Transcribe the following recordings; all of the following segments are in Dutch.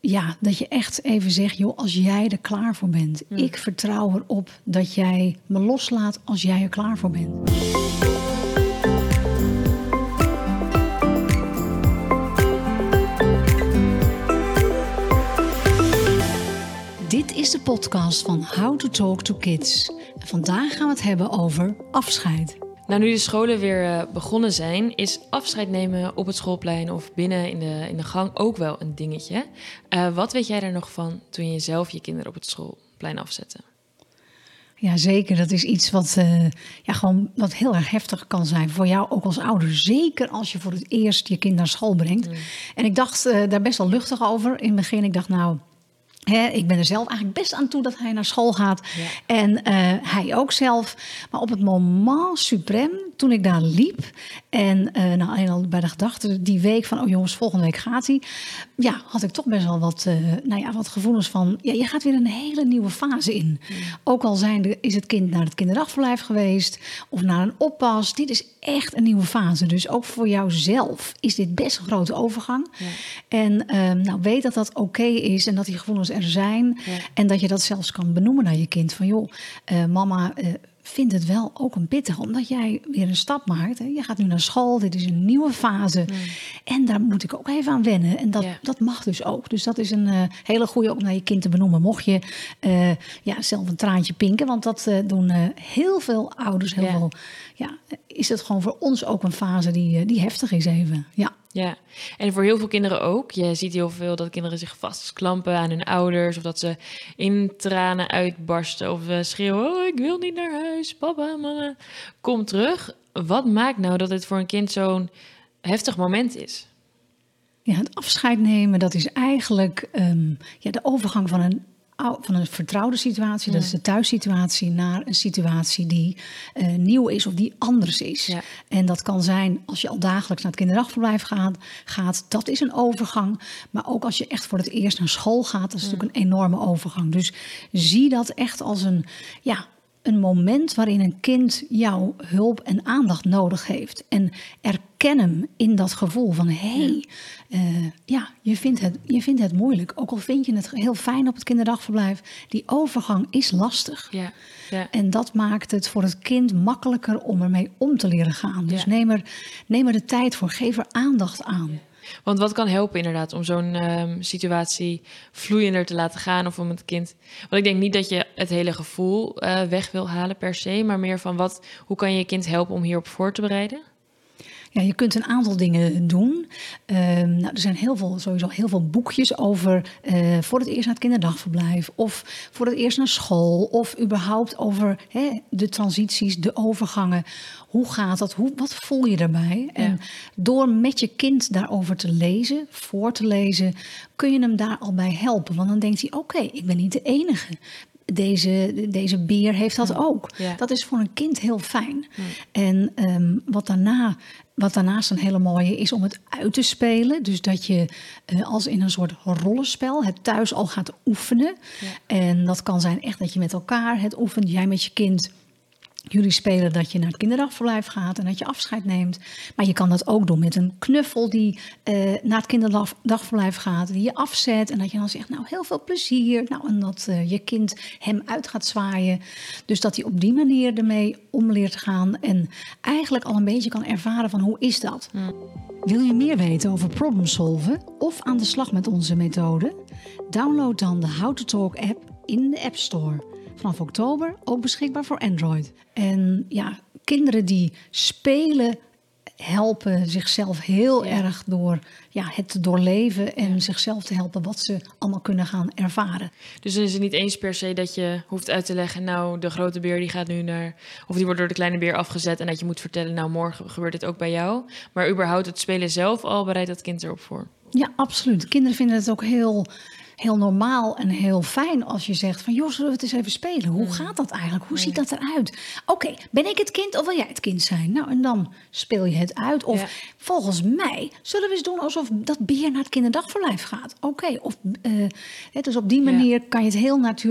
ja, dat je echt even zegt, joh, als jij er klaar voor bent. Ik vertrouw erop dat jij me loslaat als jij er klaar voor bent. Dit is de podcast van How to Talk to Kids. En vandaag gaan we het hebben over afscheid. Nou, nu de scholen weer uh, begonnen zijn, is afscheid nemen op het schoolplein of binnen in de, in de gang ook wel een dingetje. Uh, wat weet jij daar nog van toen je zelf je kinderen op het schoolplein afzette? Ja, zeker. Dat is iets wat, uh, ja, gewoon, wat heel erg heftig kan zijn voor jou, ook als ouder. Zeker als je voor het eerst je kind naar school brengt. Mm. En ik dacht daar best wel luchtig over. In het begin, ik dacht nou, ik ben er zelf eigenlijk best aan toe dat hij naar school gaat. En uh, hij ook zelf. Maar op het moment suprem, toen ik daar liep. En uh, nou, al bij de gedachte die week van... oh jongens, volgende week gaat hij. Ja, had ik toch best wel wat, uh, nou ja, wat gevoelens van... ja, je gaat weer een hele nieuwe fase in. Ook al zijn de, is het kind naar het kinderdagverblijf geweest... of naar een oppas. Dit is echt een nieuwe fase. Dus ook voor jouzelf is dit best een grote overgang. Ja. En nou, weet dat dat oké is en dat die gevoelens er zijn. Ja. En dat je dat zelfs kan benoemen naar je kind. Van joh, uh, mama uh, vindt het wel ook een pittig. Omdat jij weer een stap maakt. Hè. Je gaat nu naar school, dit is een nieuwe fase. Mm. En daar moet ik ook even aan wennen. En dat, ja. dat mag dus ook. Dus dat is een uh, hele goede om naar je kind te benoemen. Mocht je ja, zelf een traantje pinken. Want dat doen heel veel ouders. Heel veel, ja, is het gewoon voor ons ook een fase die, die heftig is even. Ja. Ja, en voor heel veel kinderen ook. Je ziet heel veel dat kinderen zich vastklampen aan hun ouders. Of dat ze in tranen uitbarsten. Of schreeuwen, oh, ik wil niet naar huis. Papa, mama, kom terug. Wat maakt nou dat het voor een kind zo'n heftig moment is? Ja, het afscheid nemen, dat is eigenlijk um, ja, de overgang van een van een vertrouwde situatie, dat is de thuissituatie, naar een situatie die uh, nieuw is of die anders is. Ja. En dat kan zijn als je al dagelijks naar het kinderdagverblijf gaat, gaat, dat is een overgang. Maar ook als je echt voor het eerst naar school gaat, dat is natuurlijk een enorme overgang. Dus zie dat echt als een, ja, een moment waarin een kind jouw hulp en aandacht nodig heeft. En erken hem in dat gevoel van hé, hey, uh, ja, je vindt, het, je vindt het moeilijk. Ook al vind je het heel fijn op het kinderdagverblijf, die overgang is lastig. Ja, ja. En dat maakt het voor het kind makkelijker om ermee om te leren gaan. Dus ja. neem, er, neem er de tijd voor, geef er aandacht aan. Want wat kan helpen inderdaad om zo'n um, situatie vloeiender te laten gaan of om het kind. Want ik denk niet dat je het hele gevoel uh, weg wil halen per se, maar meer van wat, hoe kan je je kind helpen om hierop voor te bereiden? Ja, je kunt een aantal dingen doen. Uh, nou, er zijn heel veel, sowieso heel veel boekjes over uh, voor het eerst naar het kinderdagverblijf. Of voor het eerst naar school. Of überhaupt over hè, de transities, de overgangen. Hoe gaat dat? Hoe, wat voel je daarbij? Ja. En door met je kind daarover te lezen, voor te lezen, kun je hem daar al bij helpen. Want dan denkt hij: oké, okay, ik ben niet de enige deze, deze beer heeft dat ook. Ja. Dat is voor een kind heel fijn. Ja. En um, wat, daarna, wat daarnaast een hele mooie is om het uit te spelen. Dus dat je uh, als in een soort rollenspel het thuis al gaat oefenen. Ja. En dat kan zijn echt dat je met elkaar het oefent. Jij met je kind Jullie spelen dat je naar het kinderdagverblijf gaat en dat je afscheid neemt. Maar je kan dat ook doen met een knuffel die uh, naar het kinderdagverblijf gaat, die je afzet. En dat je dan zegt, nou heel veel plezier. Nou, en dat uh, je kind hem uit gaat zwaaien. Dus dat hij op die manier ermee om leert gaan. En eigenlijk al een beetje kan ervaren van hoe is dat. Wil je meer weten over problem solven of aan de slag met onze methode? Download dan de How to Talk app in de App Store vanaf oktober ook beschikbaar voor Android. En ja, kinderen die spelen helpen zichzelf heel ja. erg door ja, het te doorleven en ja. zichzelf te helpen wat ze allemaal kunnen gaan ervaren. Dus dan is het niet eens per se dat je hoeft uit te leggen, nou de grote beer die gaat nu naar, of die wordt door de kleine beer afgezet en dat je moet vertellen, nou morgen gebeurt dit ook bij jou. Maar überhaupt het spelen zelf al bereidt dat kind erop voor. Ja, absoluut. Kinderen vinden het ook heel heel normaal en heel fijn als je zegt van... joh, zullen we het eens even spelen? Hoe gaat dat eigenlijk? Hoe ziet dat eruit? Oké, okay, ben ik het kind of wil jij het kind zijn? Nou, en dan speel je het uit. Of ja. volgens mij zullen we eens doen alsof dat beer naar het kinderdagverblijf gaat. Oké, okay, of uh, dus op die manier ja. kan je het heel natuurlijk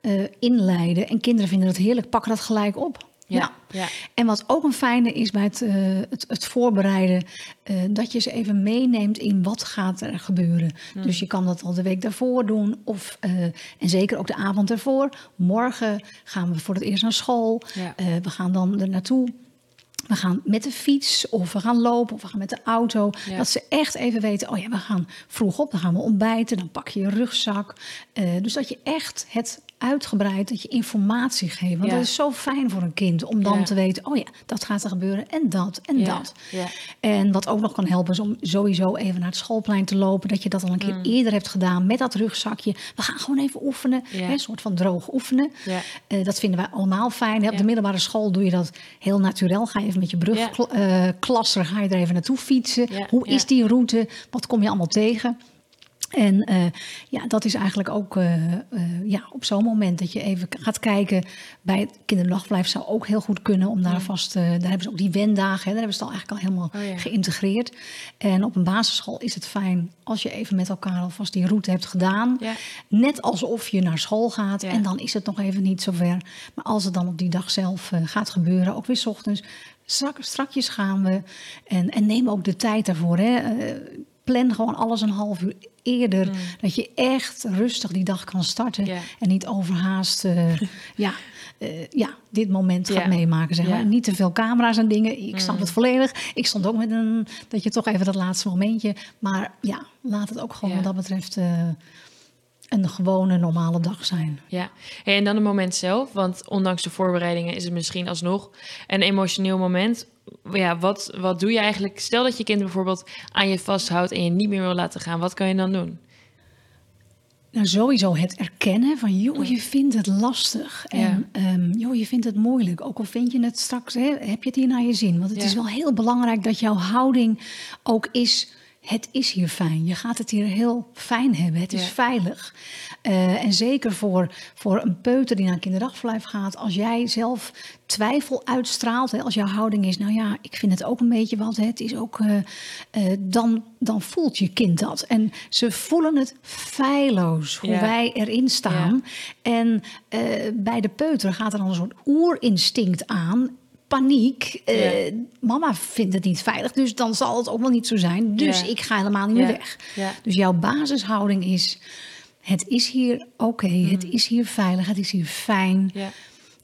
uh, inleiden. En kinderen vinden het heerlijk, pakken dat gelijk op. Ja. ja. En wat ook een fijne is bij het, eh, het, het voorbereiden, eh, dat je ze even meeneemt in wat gaat er gebeuren. Hmm. Dus je kan dat al de week daarvoor doen, of, eh, en zeker ook de avond ervoor. Morgen gaan we voor het eerst naar school. Ja. We gaan dan er naartoe. We gaan met de fiets of we gaan lopen of we gaan met de auto. Ja. Dat ze echt even weten, oh ja, we gaan vroeg op, dan gaan we ontbijten, dan pak je je rugzak. Dus dat je echt het uitgebreid, dat je informatie geeft. Want Ja. dat is zo fijn voor een kind om dan Ja. te weten, oh ja, dat gaat er gebeuren en dat en Ja, dat. ja. En wat ook nog kan helpen is om sowieso even naar het schoolplein te lopen. Dat je dat al een keer Mm. eerder hebt gedaan met dat rugzakje. We gaan gewoon even oefenen, hè, een soort van droog oefenen. Ja. Eh, dat vinden wij allemaal fijn. Hè. Op de middelbare school doe je dat heel naturel. Ga je even met je brugklasser, ga je er even naartoe fietsen. Hoe is die route? Wat kom je allemaal tegen? En eh, ja, dat is eigenlijk ook eh, eh, ja, op zo'n moment dat je even gaat kijken. Bij het kinderdagverblijf zou ook heel goed kunnen om daar vast. eh, daar hebben ze ook die wendagen. Hè, daar hebben ze het al eigenlijk al helemaal Oh ja. geïntegreerd. En op een basisschool is het fijn als je even met elkaar alvast die route hebt gedaan. Ja. Net alsof je naar school gaat. Ja. En dan is het nog even niet zover. Maar als het dan op die dag zelf gaat gebeuren, ook weer 's ochtends. Strak, strakjes gaan we. En, en neem ook de tijd daarvoor. Hè. Plan gewoon alles een half uur eerder. Dat je echt rustig die dag kan starten. Mm. En niet overhaast eh, ja, eh, ja, dit moment gaat meemaken. Zeg maar. Mm. Niet te veel camera's en dingen. Ik snap het volledig. Ik stond ook met een... Dat je toch even dat laatste momentje... Maar ja, laat het ook gewoon wat dat betreft... eh, een gewone normale dag zijn. Ja, Hey, en dan het moment zelf, want ondanks de voorbereidingen is het misschien alsnog een emotioneel moment. Ja, wat, wat doe je eigenlijk? Stel dat je kind bijvoorbeeld aan je vasthoudt en je niet meer wil laten gaan, wat kan je dan doen? Nou, sowieso het erkennen van, joh, je vindt het lastig. En ehm, joh, je vindt het moeilijk. Ook al vind je het straks, hè, heb je het hier naar je zin. Want het Ja. is wel heel belangrijk dat jouw houding ook is... Het is hier fijn. Je gaat het hier heel fijn hebben. Het is Ja. veilig. Eh, en zeker voor, voor een peuter die naar een kinderdagverblijf gaat... als jij zelf twijfel uitstraalt... Hè, als jouw houding is... nou ja, ik vind het ook een beetje wat... Hè, het is ook... eh, eh, dan, dan voelt je kind dat. En ze voelen het feilloos hoe Ja. wij erin staan. En bij de peuter gaat er dan een soort oerinstinct aan... Paniek. Eh. Mama vindt het niet veilig, dus dan zal het ook wel niet zo zijn. Dus Ja. ik ga helemaal niet Ja. meer weg. Dus jouw basishouding is: het is hier oké, het is hier veilig, het is hier fijn.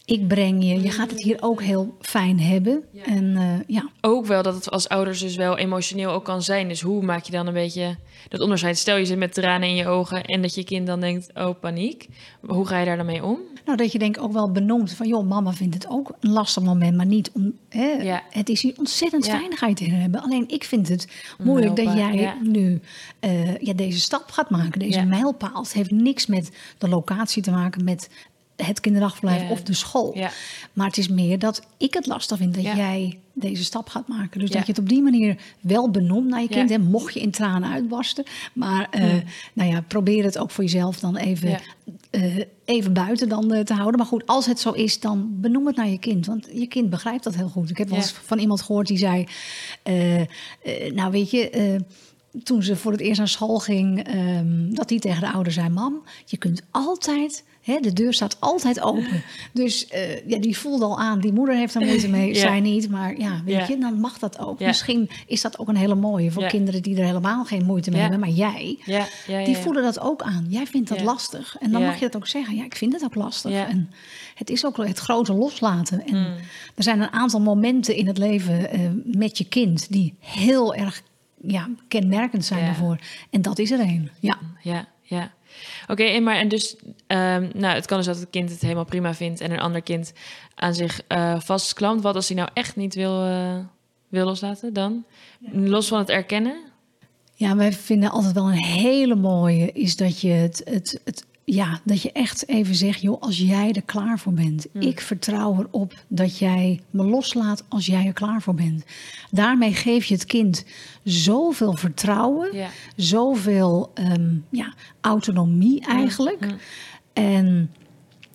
Ik breng je, je gaat het hier ook heel fijn hebben. En eh, ja, Ook wel dat het als ouders dus wel emotioneel ook kan zijn. Dus hoe maak je dan een beetje dat onderscheid? Stel je zit met tranen in je ogen en dat je kind dan denkt, oh paniek. Hoe ga je daar dan mee om? nou dat je denk ook wel benoemt van joh, mama vindt het ook een lastig moment, maar niet om. Hè, Ja. Het is hier ontzettend Ja. het hier hebben. Alleen ik vind het moeilijk dat jij ja. nu eh, ja, deze stap gaat maken, deze Ja. mijlpaal. Het heeft niks met de locatie te maken, met het kinderdagverblijf of de school. Maar het is meer dat ik het lastig vind dat jij deze stap gaat maken. Dus dat je het op die manier wel benoemt naar je kind. En mocht je in tranen uitbarsten. Maar eh, nou ja, probeer het ook voor jezelf dan even, eh, even buiten dan, eh, te houden. Maar goed, als het zo is, dan benoem het naar je kind. Want je kind begrijpt dat heel goed. Ik heb wel eens van iemand gehoord die zei... nou weet je... toen ze voor het eerst naar school ging, ehm, dat hij tegen de ouder zei: Mam, je kunt altijd, hè, de deur staat altijd open. Dus eh, ja, die voelde al aan, die moeder heeft er moeite mee, Ja. zij niet. Maar ja, weet Ja. je, dan mag dat ook. Ja. Misschien is dat ook een hele mooie voor kinderen die er helemaal geen moeite mee hebben, maar jij. Die voelen dat ook aan. Jij vindt dat lastig. En dan mag je dat ook zeggen. Ja, ik vind het ook lastig. En het is ook het grote loslaten. En Hmm. er zijn een aantal momenten in het leven eh, met je kind die heel erg ja, kenmerkend zijn daarvoor. En dat is er een. Ja. Ja, ja. Oké, en maar en dus, ehm, nou, het kan dus dat het kind het helemaal prima vindt en een ander kind aan zich eh vastklampt. Wat als hij nou echt niet wil, eh, wil loslaten dan? Los van het erkennen? Ja, wij vinden altijd wel een hele mooie is dat je het, het, het ja, dat je echt even zegt, joh, als jij er klaar voor bent. Hmm. Ik vertrouw erop dat jij me loslaat als jij er klaar voor bent. Daarmee geef je het kind zoveel vertrouwen, zoveel ehm, ja, autonomie eigenlijk. En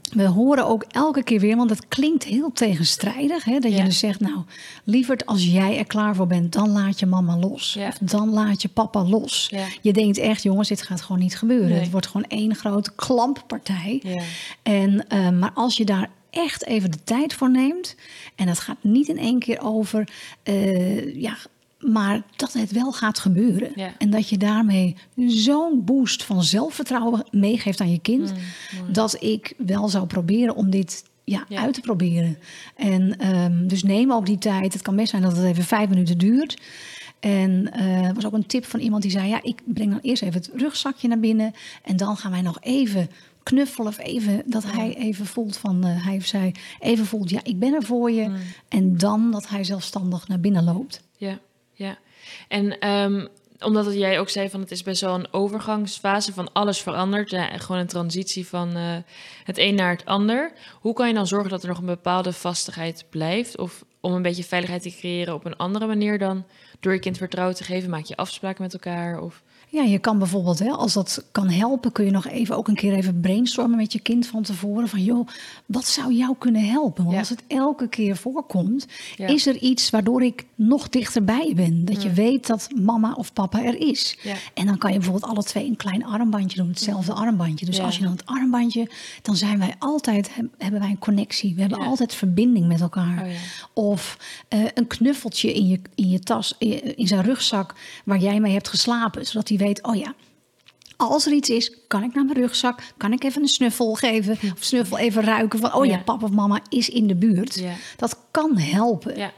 we horen ook elke keer weer, want het klinkt heel tegenstrijdig. Hè, dat Ja. je dus zegt, nou, lieverd als jij er klaar voor bent, dan laat je mama los. Ja. Of dan laat je papa los. Ja. Je denkt echt, jongens, dit gaat gewoon niet gebeuren. Nee. Het wordt gewoon één grote klamppartij. Ja. En, eh, maar als je daar echt even de tijd voor neemt. En dat gaat niet in één keer over. eh, ja, maar dat het wel gaat gebeuren. Ja. En dat je daarmee zo'n boost van zelfvertrouwen meegeeft aan je kind. dat ik wel zou proberen om dit ja, Ja. uit te proberen. En ehm, dus neem ook die tijd. Het kan best zijn dat het even vijf minuten duurt. En eh, er was ook een tip van iemand die zei: Ja, ik breng dan eerst even het rugzakje naar binnen. En dan gaan wij nog even knuffelen. Of even dat hij even voelt van eh, hij of zij even voelt: Ja, ik ben er voor je. En dan dat hij zelfstandig naar binnen loopt. Ja, ja. En ehm, omdat jij ook zei van het is best wel een overgangsfase van alles verandert. Ja, en gewoon een transitie van eh, het een naar het ander. Hoe kan je dan zorgen dat er nog een bepaalde vastigheid blijft? Of om een beetje veiligheid te creëren op een andere manier dan door je kind vertrouwen te geven? Maak je afspraken met elkaar? Of... Ja, je kan bijvoorbeeld, hè, als dat kan helpen, kun je nog even ook een keer even brainstormen met je kind van tevoren. Van joh, wat zou jou kunnen helpen? Want Ja. als het elke keer voorkomt, Ja. is er iets waardoor ik nog dichterbij ben. Dat je weet dat mama of papa er is. Ja. En dan kan je bijvoorbeeld alle twee een klein armbandje doen, hetzelfde armbandje. Dus als je dan het armbandje, dan zijn wij altijd, heb- hebben wij een connectie. We hebben altijd verbinding met elkaar. Oh ja. Of eh, een knuffeltje in je, in je tas, in, in zijn rugzak, waar jij mee hebt geslapen. Zodat hij weet, oh ja, als er iets is, kan ik naar mijn rugzak, kan ik even een snuffel geven. Of snuffel even ruiken van, oh ja, Ja. papa of mama is in de buurt. Ja. Dat kan helpen. Ja.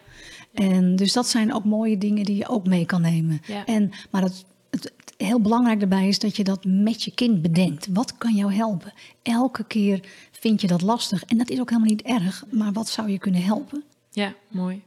En dus dat zijn ook mooie dingen die je ook mee kan nemen. En, maar het, het, het heel belangrijk daarbij is dat je dat met je kind bedenkt. Wat kan jou helpen? Elke keer vind je dat lastig. En dat is ook helemaal niet erg. Maar wat zou je kunnen helpen? Ja, mooi.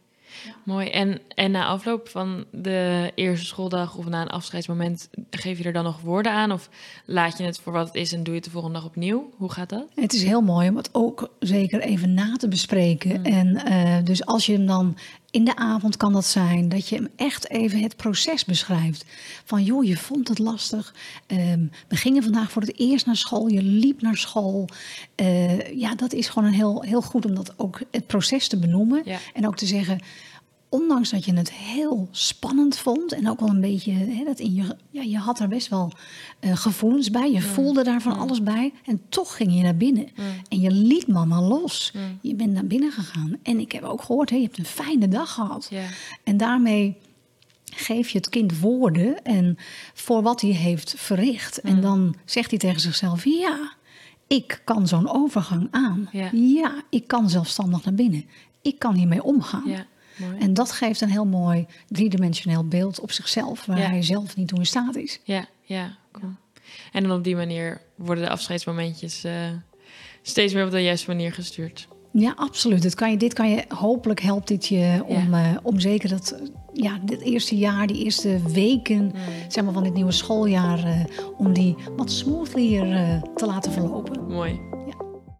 Mooi. En, en na afloop van de eerste schooldag of na een afscheidsmoment, geef je er dan nog woorden aan? Of laat je het voor wat het is en doe je het de volgende dag opnieuw? Hoe gaat dat? Het is heel mooi om het ook zeker even na te bespreken. En eh, dus als je hem dan in de avond kan dat zijn, dat je hem echt even het proces beschrijft. Van joh, je vond het lastig. Ehm, we gingen vandaag voor het eerst naar school. Je liep naar school. Eh, ja, dat is gewoon een heel, heel goed om dat ook het proces te benoemen. Ja. En ook te zeggen. Ondanks dat je het heel spannend vond en ook wel een beetje, hè, dat in je, ja, je had er best wel eh, gevoelens bij, je voelde daar van alles bij en toch ging je naar binnen en je liet mama los. Je bent naar binnen gegaan en ik heb ook gehoord, hè, je hebt een fijne dag gehad. Ja. En daarmee geef je het kind woorden en voor wat hij heeft verricht. En dan zegt hij tegen zichzelf: Ja, ik kan zo'n overgang aan. Ja. ik kan zelfstandig naar binnen. Ik kan hiermee omgaan. Ja, mooi. En dat geeft een heel mooi driedimensioneel beeld op zichzelf, waar Ja. hij zelf niet toe in staat is. Ja, ja, cool. En dan op die manier worden de afscheidsmomentjes eh, steeds meer op de juiste manier gestuurd. Ja, absoluut. Het kan je, dit kan je, hopelijk helpt dit je om, eh, om zeker dat, ja, dit eerste jaar, die eerste weken zeg maar, van dit nieuwe schooljaar, eh, om die wat smoother te laten verlopen. Mooi. Ja.